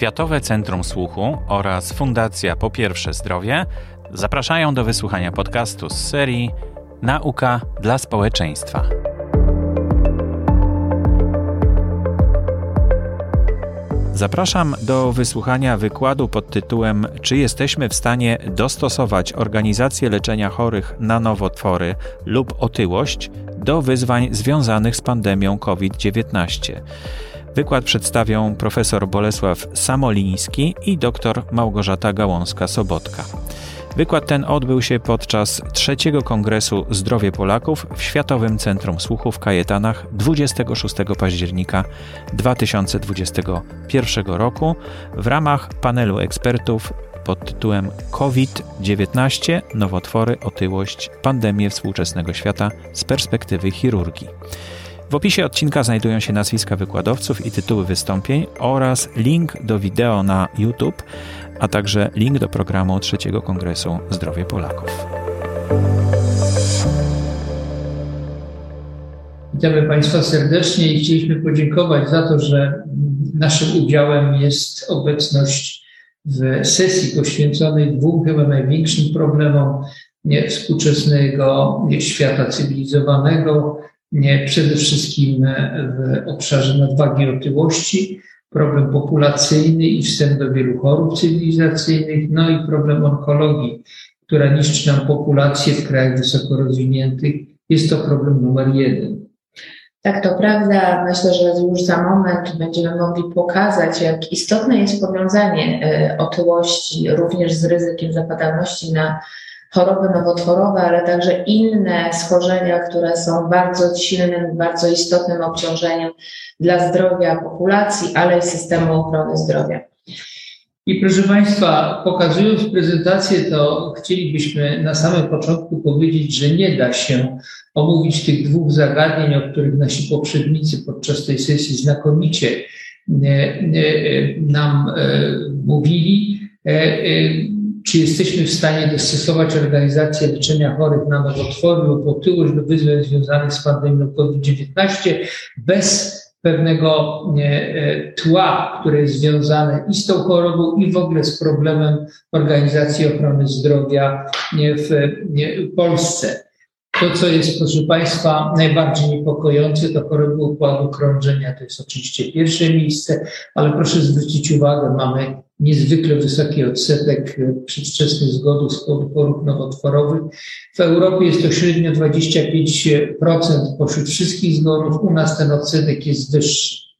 Światowe Centrum Słuchu oraz Fundacja Po Pierwsze Zdrowie zapraszają do wysłuchania podcastu z serii Nauka dla społeczeństwa. Zapraszam do wysłuchania wykładu pod tytułem Czy jesteśmy w stanie dostosować organizację leczenia chorych na nowotwory lub otyłość do wyzwań związanych z pandemią COVID-19? Wykład przedstawią profesor Bolesław Samoliński i dr Małgorzata Gałąska-Sobotka. Wykład ten odbył się podczas trzeciego kongresu Zdrowie Polaków w Światowym Centrum Słuchu w Kajetanach 26 października 2021 roku w ramach panelu ekspertów pod tytułem COVID-19 nowotwory, otyłość, pandemie współczesnego świata z perspektywy chirurgii. W opisie odcinka znajdują się nazwiska wykładowców i tytuły wystąpień oraz link do wideo na YouTube, a także link do programu trzeciego Kongresu Zdrowie Polaków. Witamy Państwa serdecznie i chcieliśmy podziękować za to, że naszym udziałem jest obecność w sesji poświęconej dwóm chyba największym problemom współczesnego świata cywilizowanego, przede wszystkim w obszarze nadwagi otyłości, problem populacyjny i wstęp do wielu chorób cywilizacyjnych, no i problem onkologii, która niszczy nam populację w krajach wysoko rozwiniętych. Jest to problem numer jeden. Tak, to prawda. Myślę, że już za moment będziemy mogli pokazać, jak istotne jest powiązanie e, otyłości również z ryzykiem zapadalności na choroby nowotworowe, ale także inne schorzenia, które są bardzo silnym, bardzo istotnym obciążeniem dla zdrowia populacji, ale i systemu ochrony zdrowia. I proszę Państwa, pokazując prezentację, to chcielibyśmy na samym początku powiedzieć, że nie da się omówić tych dwóch zagadnień, o których nasi poprzednicy podczas tej sesji znakomicie e, e, nam e, mówili czy jesteśmy w stanie dostosować organizację leczenia chorych na nowotwory lub otyłość do wyzwań związanych z pandemią COVID-19 bez pewnego e, tła, które jest związane i z tą chorobą, i w ogóle z problemem organizacji ochrony zdrowia w Polsce. To, co jest, proszę Państwa, najbardziej niepokojące, to choroby układu krążenia. To jest oczywiście pierwsze miejsce, ale proszę zwrócić uwagę, mamy niezwykle wysoki odsetek e, przedwczesnych zgonów z powodu chorób nowotworowych. W Europie jest to średnio 25% pośród wszystkich zgonów, u nas ten odsetek jest wyższy.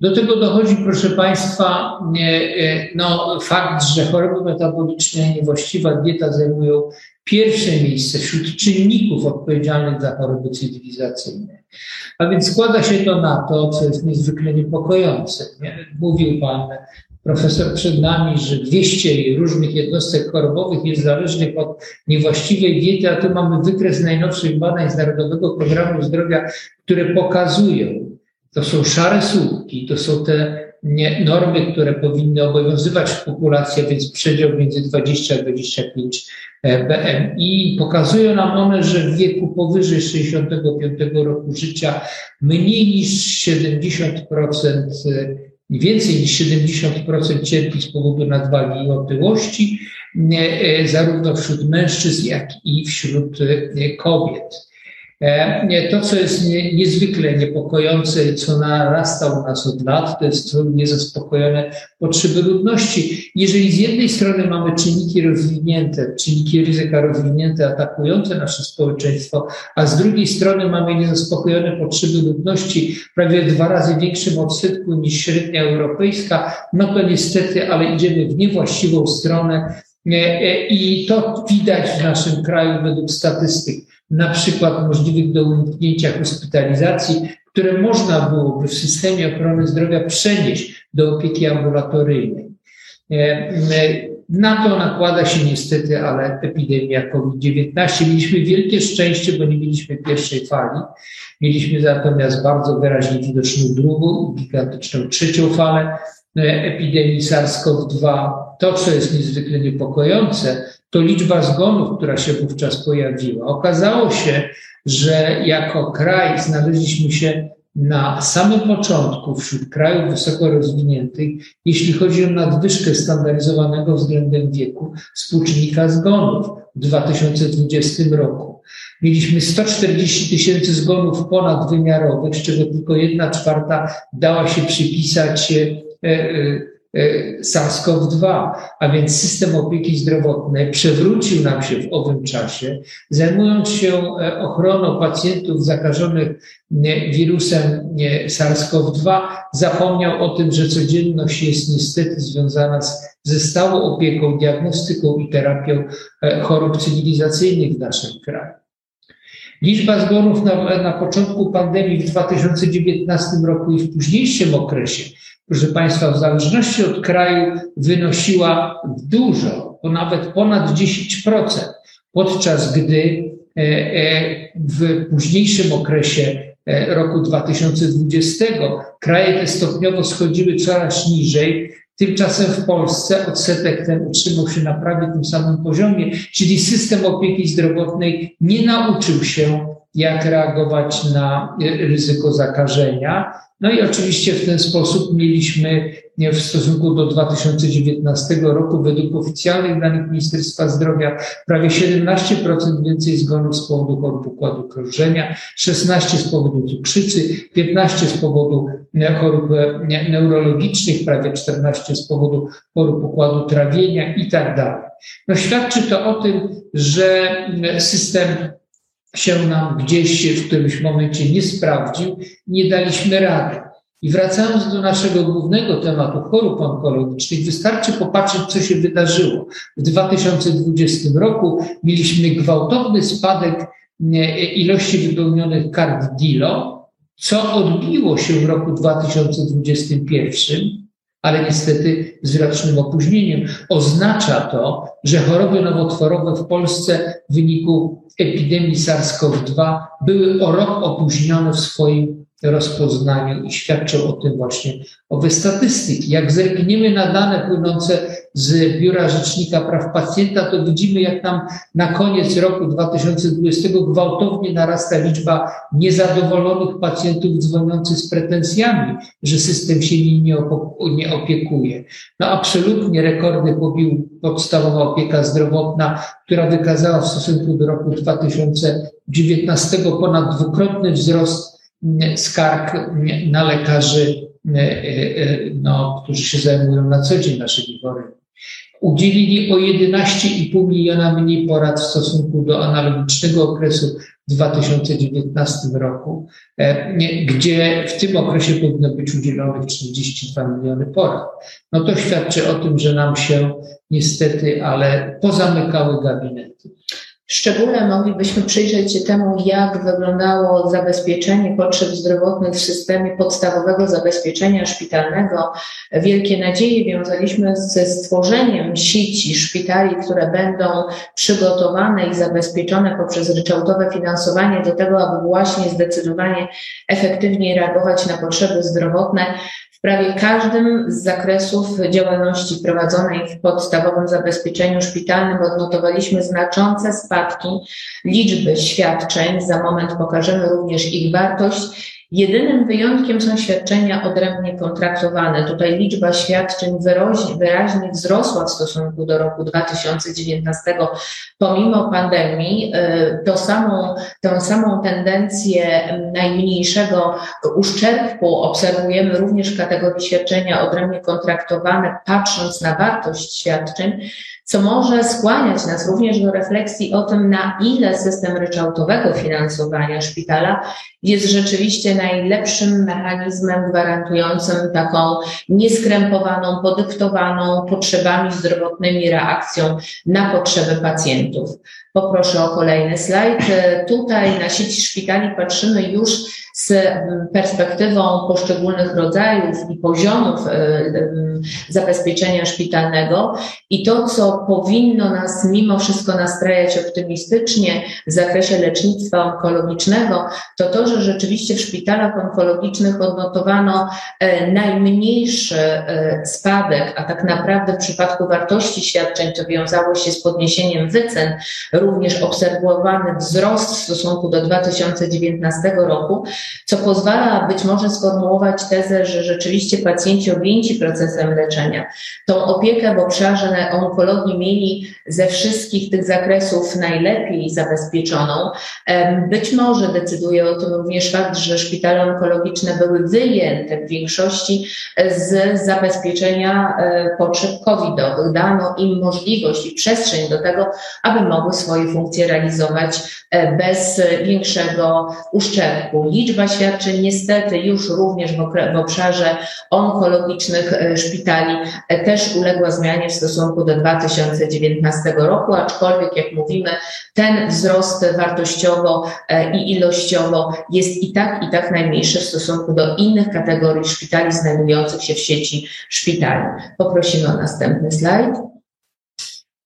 Do tego dochodzi, proszę Państwa, e, no, fakt, że choroby metaboliczne i niewłaściwa dieta zajmują pierwsze miejsce wśród czynników odpowiedzialnych za choroby cywilizacyjne. A więc składa się to na to, co jest niezwykle niepokojące. Mówił Pan profesor przed nami, że 200 różnych jednostek chorobowych jest zależnych od niewłaściwej diety, a tu mamy wykres najnowszych badań z Narodowego Programu Zdrowia, które pokazują, to są szare słupki, to są te normy, które powinny obowiązywać a więc przedział między 20 a 25 e, BMI. Pokazują nam one, że w wieku powyżej 65 roku życia mniej niż 70% więcej niż 70% cierpi z powodu nadwagi i otyłości, e, zarówno wśród mężczyzn, jak i wśród e, kobiet. E, to, co jest niezwykle niepokojące co narasta u nas od lat, to jest niezaspokojone potrzeby ludności. Jeżeli z jednej strony mamy czynniki rozwinięte, czynniki ryzyka rozwinięte, atakujące nasze społeczeństwo, a z drugiej strony mamy niezaspokojone potrzeby ludności prawie dwa razy większym odsetku niż średnia europejska, no to niestety, ale idziemy w niewłaściwą stronę e, i to widać w naszym kraju według statystyk na przykład możliwych do uniknięcia hospitalizacji, które można byłoby w systemie ochrony zdrowia przenieść do opieki ambulatoryjnej. E, e, na to nakłada się niestety, ale epidemia COVID-19. Mieliśmy wielkie szczęście, bo nie mieliśmy pierwszej fali. Mieliśmy natomiast bardzo wyraźnie widoczną drugą, gigantyczną trzecią falę e, epidemii SARS-CoV-2. To, co jest niezwykle niepokojące, to liczba zgonów, która się wówczas pojawiła. Okazało się, że jako kraj znaleźliśmy się na samym początku wśród krajów wysoko rozwiniętych, jeśli chodzi o nadwyżkę standaryzowanego względem wieku współczynnika zgonów w 2020 roku. Mieliśmy 140 tysięcy zgonów ponadwymiarowych, z czego tylko jedna czwarta dała się przypisać e, e, SARS-CoV-2, a więc system opieki zdrowotnej przewrócił nam się w owym czasie, zajmując się e, ochroną pacjentów zakażonych wirusem SARS-CoV-2, zapomniał o tym, że codzienność jest niestety związana z, ze stałą opieką, diagnostyką i terapią e, chorób cywilizacyjnych w naszym kraju. Liczba zgonów na, na początku pandemii w 2019 roku i w późniejszym okresie proszę Państwa, w zależności od kraju wynosiła dużo, bo nawet ponad 10%, podczas gdy e, e, w późniejszym okresie e, roku 2020 kraje te stopniowo schodziły coraz niżej. Tymczasem w Polsce odsetek ten utrzymał się na prawie tym samym poziomie, czyli system opieki zdrowotnej nie nauczył się, jak reagować na ryzyko zakażenia. No i oczywiście w ten sposób mieliśmy w stosunku do 2019 roku według oficjalnych danych Ministerstwa Zdrowia prawie 17% więcej zgonów z powodu chorób układu krążenia, 16 z powodu cukrzycy, 15 z powodu chorób neurologicznych, prawie 14 z powodu chorób układu trawienia i tak dalej. No świadczy to o tym, że system się nam gdzieś w którymś momencie nie sprawdził, nie daliśmy rady. I wracając do naszego głównego tematu chorób onkologicznych, wystarczy popatrzeć, co się wydarzyło. W 2020 roku mieliśmy gwałtowny spadek ilości wypełnionych kart DILO, co odbiło się w roku 2021 ale niestety z rocznym opóźnieniem. Oznacza to, że choroby nowotworowe w Polsce w wyniku epidemii SARS-CoV-2 były o rok opóźnione w swoim rozpoznaniu i świadczą o tym właśnie owe statystyki. Jak zerkniemy na dane płynące z Biura Rzecznika Praw Pacjenta, to widzimy, jak nam na koniec roku 2020 gwałtownie narasta liczba niezadowolonych pacjentów dzwoniących z pretensjami, że system się nimi nie opiekuje. No absolutnie rekordy pobił podstawowa opieka zdrowotna, która wykazała w stosunku do roku 2019 ponad dwukrotny wzrost skarg na lekarzy, e, e, no, którzy się zajmują na co dzień naszymi chorobami. Udzielili o 11,5 miliona mniej porad w stosunku do analogicznego okresu w 2019 roku, e, gdzie w tym okresie powinno być udzielonych 42 miliony porad. No to świadczy o tym, że nam się niestety, ale pozamykały gabinety. Szczególnie moglibyśmy przyjrzeć się temu, jak wyglądało zabezpieczenie potrzeb zdrowotnych w systemie podstawowego zabezpieczenia szpitalnego. Wielkie nadzieje wiązaliśmy ze stworzeniem sieci szpitali, które będą przygotowane i zabezpieczone poprzez ryczałtowe finansowanie do tego, aby właśnie zdecydowanie efektywniej reagować na potrzeby zdrowotne prawie każdym z zakresów działalności prowadzonej w podstawowym zabezpieczeniu szpitalnym odnotowaliśmy znaczące spadki liczby świadczeń. Za moment pokażemy również ich wartość Jedynym wyjątkiem są świadczenia odrębnie kontraktowane. Tutaj liczba świadczeń wyraźnie, wzrosła w stosunku do roku 2019 pomimo pandemii. Y, to samą, tę samą tendencję najmniejszego uszczerbku obserwujemy również w kategorii świadczenia odrębnie kontraktowane, patrząc na wartość świadczeń co może skłaniać nas również do refleksji o tym, na ile system ryczałtowego finansowania szpitala jest rzeczywiście najlepszym mechanizmem gwarantującym taką nieskrępowaną, podyktowaną potrzebami zdrowotnymi reakcją na potrzeby pacjentów. Poproszę o kolejny slajd. Tutaj na sieć szpitali patrzymy już z perspektywą poszczególnych rodzajów i poziomów e, zabezpieczenia szpitalnego i to, co powinno nas mimo wszystko nastrajać optymistycznie w zakresie lecznictwa onkologicznego, to to, że rzeczywiście w szpitalach onkologicznych odnotowano e, najmniejszy e, spadek, a tak naprawdę w przypadku wartości świadczeń to wiązało się z podniesieniem wycen, również obserwowany wzrost w stosunku do 2019 roku, co pozwala być może sformułować tezę, że rzeczywiście pacjenci objęci procesem leczenia tą opiekę w obszarze onkologii mieli ze wszystkich tych zakresów najlepiej zabezpieczoną. Być może decyduje o tym również fakt, że szpitale onkologiczne były wyjęte w większości z zabezpieczenia e, potrzeb covidowych. Dano im możliwość i przestrzeń do tego, aby mogły swoje funkcje realizować e, bez większego uszczerbku. Liczba świadczeń niestety już również w obszarze onkologicznych e, szpitali też uległa zmianie w stosunku do 2019 roku, aczkolwiek jak mówimy, ten wzrost wartościowo i ilościowo jest i tak, i tak najmniejszy w stosunku do innych kategorii szpitali znajdujących się w sieci szpitali. Poprosimy o następny slajd.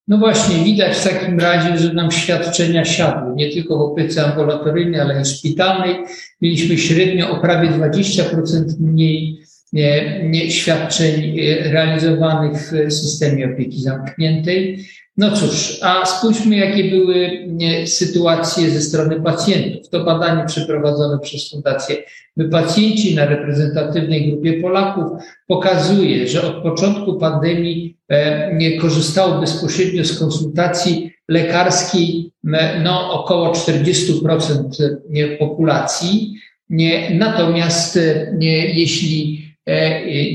No właśnie, widać w takim razie, że nam świadczenia siadły, nie tylko w opiece ambulatoryjnej, ale i szpitalnej. Mieliśmy średnio o prawie 20% mniej nie, świadczeń e, realizowanych w systemie opieki zamkniętej. No cóż, a spójrzmy, jakie były sytuacje ze strony pacjentów. To badanie przeprowadzone przez Fundację My Pacjenci na reprezentatywnej grupie Polaków pokazuje, że od początku pandemii e, nie korzystało bezpośrednio z konsultacji lekarskiej no, około 40% populacji. Natomiast jeśli E,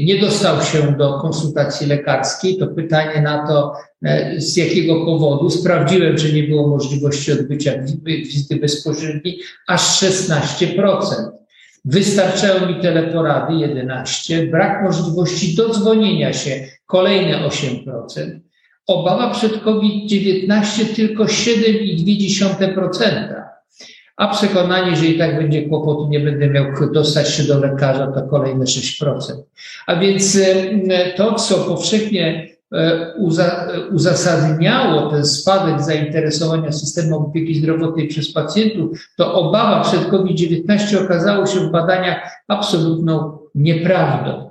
nie dostał się do konsultacji lekarskiej, to pytanie na to, e, z jakiego powodu, sprawdziłem, że nie było możliwości odbycia wizyty bezpośredniej, aż 16%. Wystarczały mi teleporady 11, brak możliwości dodzwonienia się kolejne 8%. Obawa przed COVID-19 tylko 7,2% a przekonanie, że i tak będzie kłopotu, nie będę miał dostać się do lekarza, to kolejne 6%. A więc e, to, co powszechnie e, uzasadniało ten spadek zainteresowania systemem opieki zdrowotnej przez pacjentów, to obawa przed COVID-19 okazało się w badaniach absolutną nieprawdą.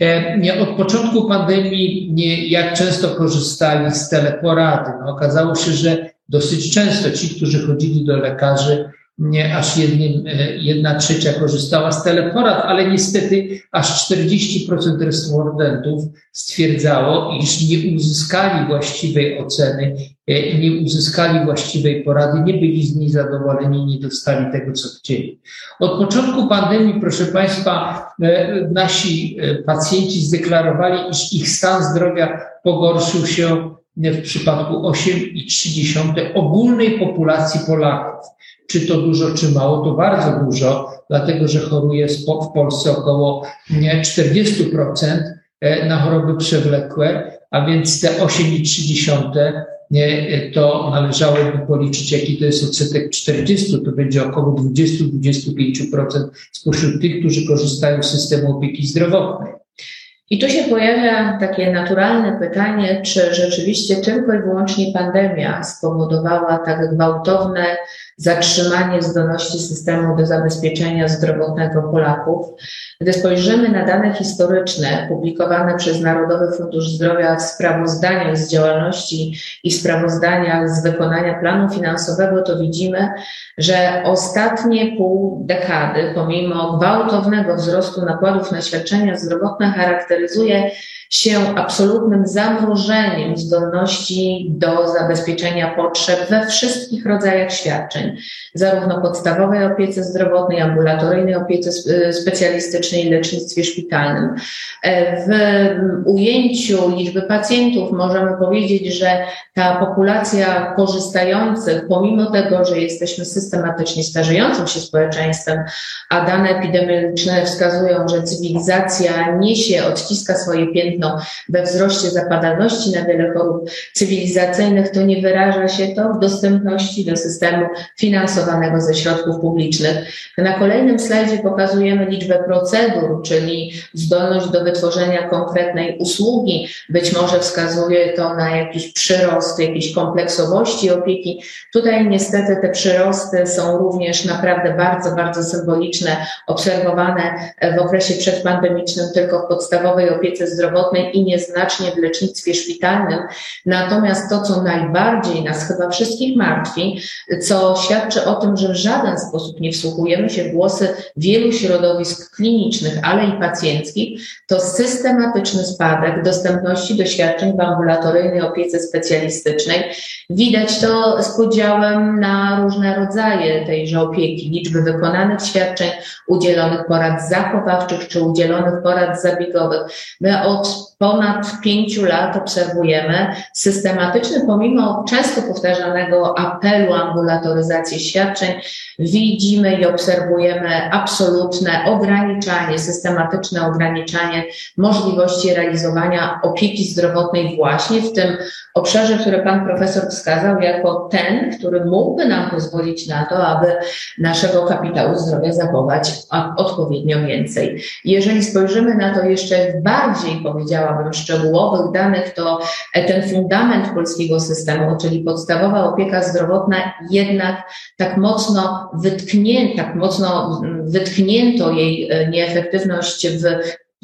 E, od początku pandemii, jak często korzystali z teleporady? No, okazało się, że dosyć często ci, którzy chodzili do lekarzy, nie aż jednym, e, jedna trzecia korzystała z teleporad, ale niestety aż 40% respondentów stwierdzało, iż nie uzyskali właściwej oceny, e, nie uzyskali właściwej porady, nie byli z niej zadowoleni, nie dostali tego, co chcieli. Od początku pandemii, proszę Państwa, e, nasi pacjenci zdeklarowali, iż ich stan zdrowia pogorszył się w przypadku 8,3 ogólnej populacji Polaków. Czy to dużo, czy mało? To bardzo dużo, dlatego że choruje w Polsce około 40% e, na choroby przewlekłe, a więc te 8,3 e, to należałoby policzyć, jaki to jest odsetek 40, to będzie około 20-25% spośród tych, którzy korzystają z systemu opieki zdrowotnej. I tu się pojawia takie naturalne pytanie, czy rzeczywiście tylko i wyłącznie pandemia spowodowała tak gwałtowne zatrzymanie zdolności systemu do zabezpieczenia zdrowotnego Polaków. Gdy spojrzymy na dane historyczne publikowane przez Narodowy Fundusz Zdrowia w sprawozdaniach z działalności i sprawozdaniach z wykonania planu finansowego, to widzimy, że ostatnie pół dekady, pomimo gwałtownego wzrostu nakładów na świadczenia zdrowotne, charakteryzuje się absolutnym zamrożeniem zdolności do zabezpieczenia potrzeb we wszystkich rodzajach świadczeń, zarówno podstawowej opiece zdrowotnej, ambulatoryjnej opiece specjalistycznej lecznictwie szpitalnym. W ujęciu liczby pacjentów możemy powiedzieć, że ta populacja korzystających, pomimo tego, że jesteśmy systematycznie starzejącym się społeczeństwem, a dane epidemiologiczne wskazują, że cywilizacja niesie, odciska swoje piętno we wzroście zapadalności na wiele chorób cywilizacyjnych, to nie wyraża się to w dostępności do systemu finansowanego ze środków publicznych. Na kolejnym slajdzie pokazujemy liczbę procedur, czyli zdolność do wytworzenia konkretnej usługi. Być może wskazuje to na jakiś przyrost, jakiejś kompleksowości opieki. Tutaj niestety te przyrosty są również naprawdę bardzo, bardzo symboliczne, obserwowane w okresie przedpandemicznym tylko w podstawowej opiece zdrowotnej i nieznacznie w lecznictwie szpitalnym. Natomiast to, co najbardziej nas chyba wszystkich martwi, co świadczy o tym, że w żaden sposób nie wsłuchujemy się w głosy wielu środowisk klinicznych, ale i pacjenckich, to systematyczny spadek dostępności do świadczeń w ambulatoryjnej opiece specjalistycznej. Widać to z podziałem na różne rodzaje tejże opieki, liczby wykonanych świadczeń, udzielonych porad zachowawczych czy udzielonych porad zabiegowych. My od ponad pięciu lat obserwujemy systematyczny, pomimo często powtarzanego apelu ambulatoryzacji świadczeń, widzimy i obserwujemy absolutne ograniczanie, systematyczne ograniczanie możliwości realizowania opieki zdrowotnej właśnie w tym obszarze, który pan profesor wskazał jako ten, który mógłby nam pozwolić na to, aby naszego kapitału zdrowia zachować odpowiednio więcej. Jeżeli spojrzymy na to jeszcze bardziej, powiedziałabym, szczegółowych danych, to ten fundament polskiego systemu, czyli podstawowa opieka zdrowotna, jednak tak mocno tak mocno wytknięto jej nieefektywność w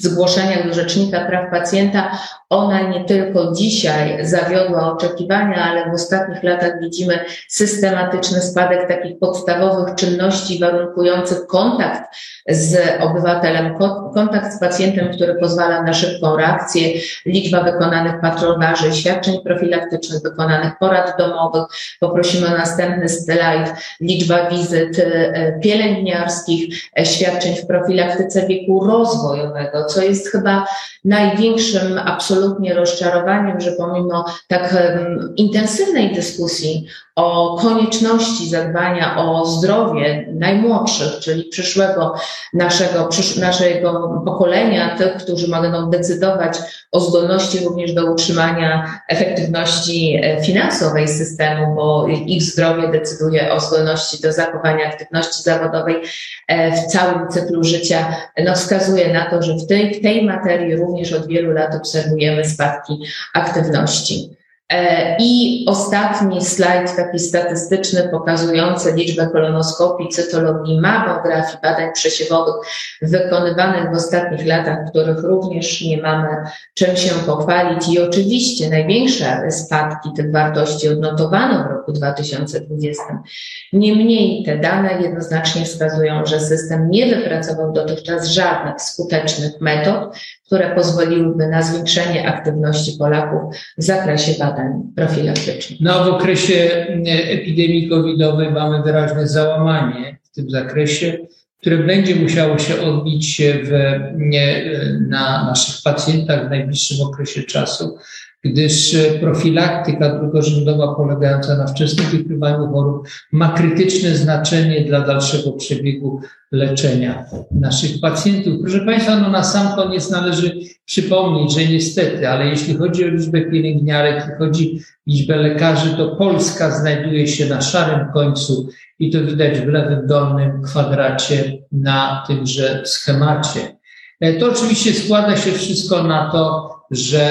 zgłoszeniach do Rzecznika Praw Pacjenta, ona nie tylko dzisiaj zawiodła oczekiwania, ale w ostatnich latach widzimy systematyczny spadek takich podstawowych czynności warunkujących kontakt z obywatelem, kontakt z pacjentem, który pozwala na szybką reakcję, liczba wykonanych patronaży, świadczeń profilaktycznych, wykonanych porad domowych. Poprosimy o następny slajd, liczba wizyt e, pielęgniarskich, e, świadczeń w profilaktyce wieku rozwojowego, co jest chyba największym absolutnie rozczarowaniem, że pomimo tak intensywnej dyskusji o konieczności zadbania o zdrowie najmłodszych, czyli przyszłego naszego, przysz, naszego pokolenia, tych, którzy będą decydować o zdolności również do utrzymania efektywności e, finansowej systemu, bo ich zdrowie decyduje o zdolności do zachowania aktywności zawodowej e, w całym cyklu życia, no wskazuje na to, że w tej, w tej materii również od wielu lat obserwujemy spadki aktywności. E, I ostatni slajd, taki statystyczny, pokazujący liczbę kolonoskopii, cytologii, mamografii, badań przesiewowych wykonywanych w ostatnich latach, których również nie mamy czym się pochwalić. I oczywiście największe spadki tych wartości odnotowano w roku 2020. Niemniej te dane jednoznacznie wskazują, że system nie wypracował dotychczas żadnych skutecznych metod, które pozwoliłyby na zwiększenie aktywności Polaków w zakresie badań profilaktycznych. No, w okresie e, epidemii covidowej mamy wyraźne załamanie w tym zakresie, które będzie musiało się odbić w, na naszych pacjentach w najbliższym okresie czasu gdyż e, profilaktyka drugorzędowa polegająca na wczesnym wykrywaniu chorób ma krytyczne znaczenie dla dalszego przebiegu leczenia naszych pacjentów. Proszę Państwa, no na sam koniec należy przypomnieć, że niestety, ale jeśli chodzi o liczbę pielęgniarek, jeśli chodzi o liczbę lekarzy, to Polska znajduje się na szarym końcu i to widać w lewym dolnym kwadracie na tymże schemacie. E, to oczywiście składa się wszystko na to, że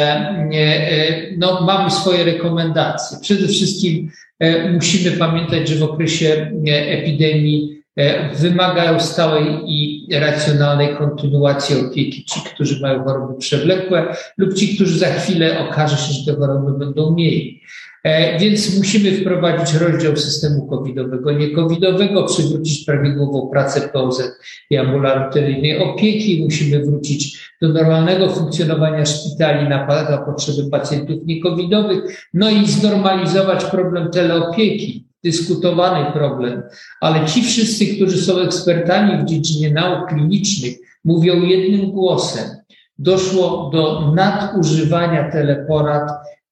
e, no, mamy swoje rekomendacje. Przede wszystkim e, musimy pamiętać, że w okresie epidemii wymagają stałej i racjonalnej kontynuacji opieki ci, którzy mają choroby przewlekłe lub ci, którzy za chwilę okaże się, że te choroby będą mieli. E, więc musimy wprowadzić rozdział systemu covidowego, nie covidowego, przywrócić prawidłową pracę POZ i ambulatoryjnej opieki. Musimy wrócić do normalnego funkcjonowania szpitali na, potrzeby pacjentów niecovidowych, no i znormalizować problem teleopieki dyskutowany problem, ale ci wszyscy, którzy są ekspertami w dziedzinie nauk klinicznych, mówią jednym głosem. Doszło do nadużywania teleporad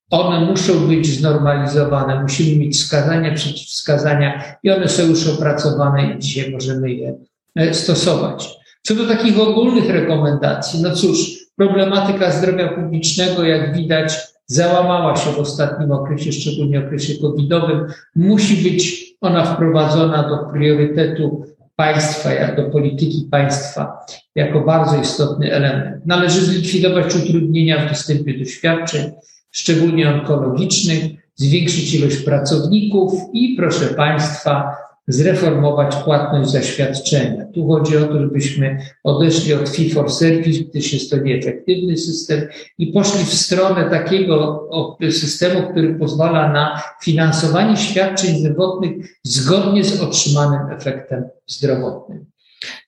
one muszą być znormalizowane, musimy mieć wskazania, przeciwwskazania i one są już opracowane i dzisiaj możemy je e, stosować. Co do takich ogólnych rekomendacji, no cóż, problematyka zdrowia publicznego, jak widać, załamała się w ostatnim okresie, szczególnie okresie covidowym. Musi być ona wprowadzona do priorytetu państwa, jak do polityki państwa, jako bardzo istotny element. Należy zlikwidować utrudnienia w dostępie do świadczeń, szczególnie onkologicznych, zwiększyć ilość pracowników i, proszę Państwa, zreformować płatność za świadczenia. Tu chodzi o to, żebyśmy odeszli od fee for service, gdyż jest to nieefektywny system i poszli w stronę takiego systemu, który pozwala na finansowanie świadczeń zdrowotnych zgodnie z otrzymanym efektem zdrowotnym.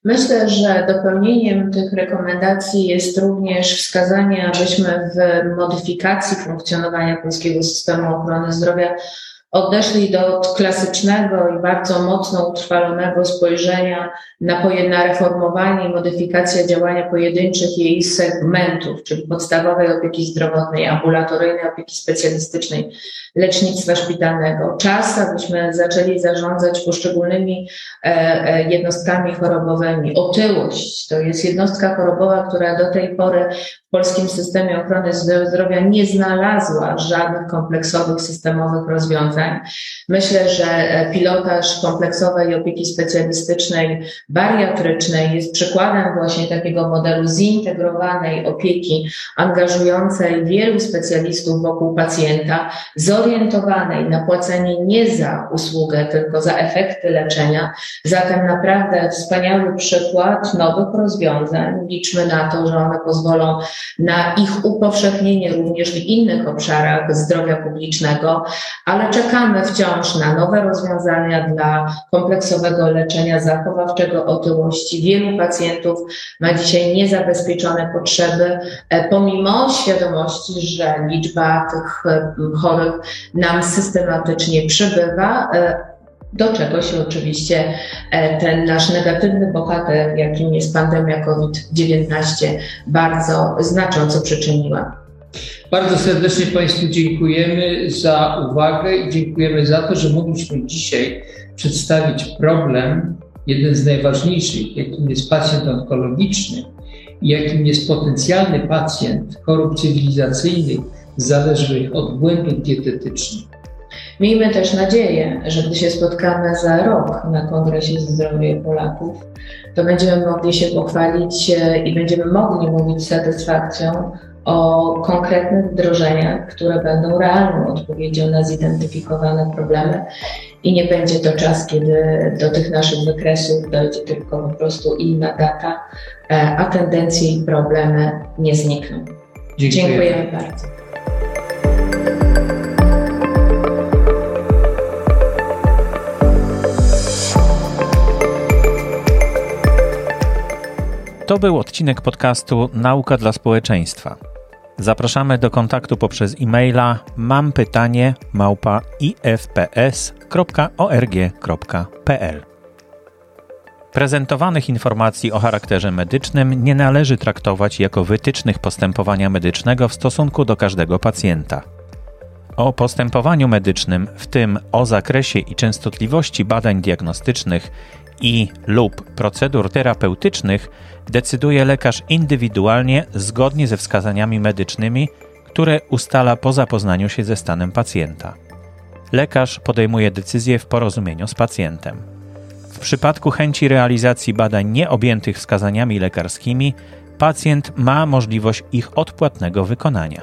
Myślę, że dopełnieniem tych rekomendacji jest również wskazanie, abyśmy w modyfikacji funkcjonowania polskiego systemu ochrony zdrowia odeszli do klasycznego i bardzo mocno utrwalonego spojrzenia na, na reformowanie i modyfikację działania pojedynczych jej segmentów, czyli podstawowej opieki zdrotnej, ambulatoryjnej opieki specjalistycznej, lecznictwa szpitalnego. Czas, abyśmy zaczęli zarządzać poszczególnymi e, e, jednostkami chorobowymi. Otyłość to jest jednostka chorobowa, która do tej pory w polskim systemie ochrony zdrowia nie znalazła żadnych kompleksowych, systemowych rozwiązań. Myślę, że e, pilotaż kompleksowej opieki specjalistycznej, bariatrycznej jest przykładem właśnie takiego modelu zintegrowanej opieki, angażującej wielu specjalistów wokół pacjenta, zorientowanej na płacenie nie za usługę, tylko za efekty leczenia. Zatem naprawdę wspaniały przykład nowych rozwiązań. Liczmy na to, że one pozwolą na ich upowszechnienie również w innych obszarach zdrowia publicznego, ale czekamy wciąż na nowe rozwiązania dla kompleksowego leczenia zachowawczego otyłości. Wielu pacjentów ma dzisiaj niezabezpieczone potrzeby, e, pomimo świadomości, że liczba tych chorych nam systematycznie przybywa e, do czego się oczywiście e, ten nasz negatywny bohater, jakim jest pandemia COVID-19, bardzo znacząco przyczyniła. Bardzo serdecznie Państwu dziękujemy za uwagę i dziękujemy za to, że mogliśmy dzisiaj przedstawić problem, jeden z najważniejszych, jakim jest pacjent onkologiczny i jakim jest potencjalny pacjent chorób cywilizacyjnych zależnych od błędów dietetycznych. Miejmy też nadzieję, że gdy się spotkamy za rok na Kongresie Zdrowia Polaków, to będziemy mogli się pochwalić e, i będziemy mogli mówić z satysfakcją o konkretnych wdrożeniach, które będą realną odpowiedzią na zidentyfikowane problemy i nie będzie to czas, kiedy do tych naszych wykresów dojdzie tylko po prostu inna data, e, a tendencje i problemy nie znikną. Dziękujemy, Dziękujemy bardzo. To był odcinek podcastu Nauka dla społeczeństwa. Zapraszamy do kontaktu poprzez e-maila mam pytanie małpa ifps.org.pl. Prezentowanych informacji o charakterze medycznym nie należy traktować jako wytycznych postępowania medycznego w stosunku do każdego pacjenta. O postępowaniu medycznym, w tym o zakresie i częstotliwości badań diagnostycznych i lub procedur terapeutycznych decyduje lekarz indywidualnie zgodnie ze wskazaniami medycznymi, które ustala po zapoznaniu się ze stanem pacjenta. Lekarz podejmuje decyzję w porozumieniu z pacjentem. W przypadku chęci realizacji badań nieobjętych wskazaniami lekarskimi, pacjent ma możliwość ich odpłatnego wykonania.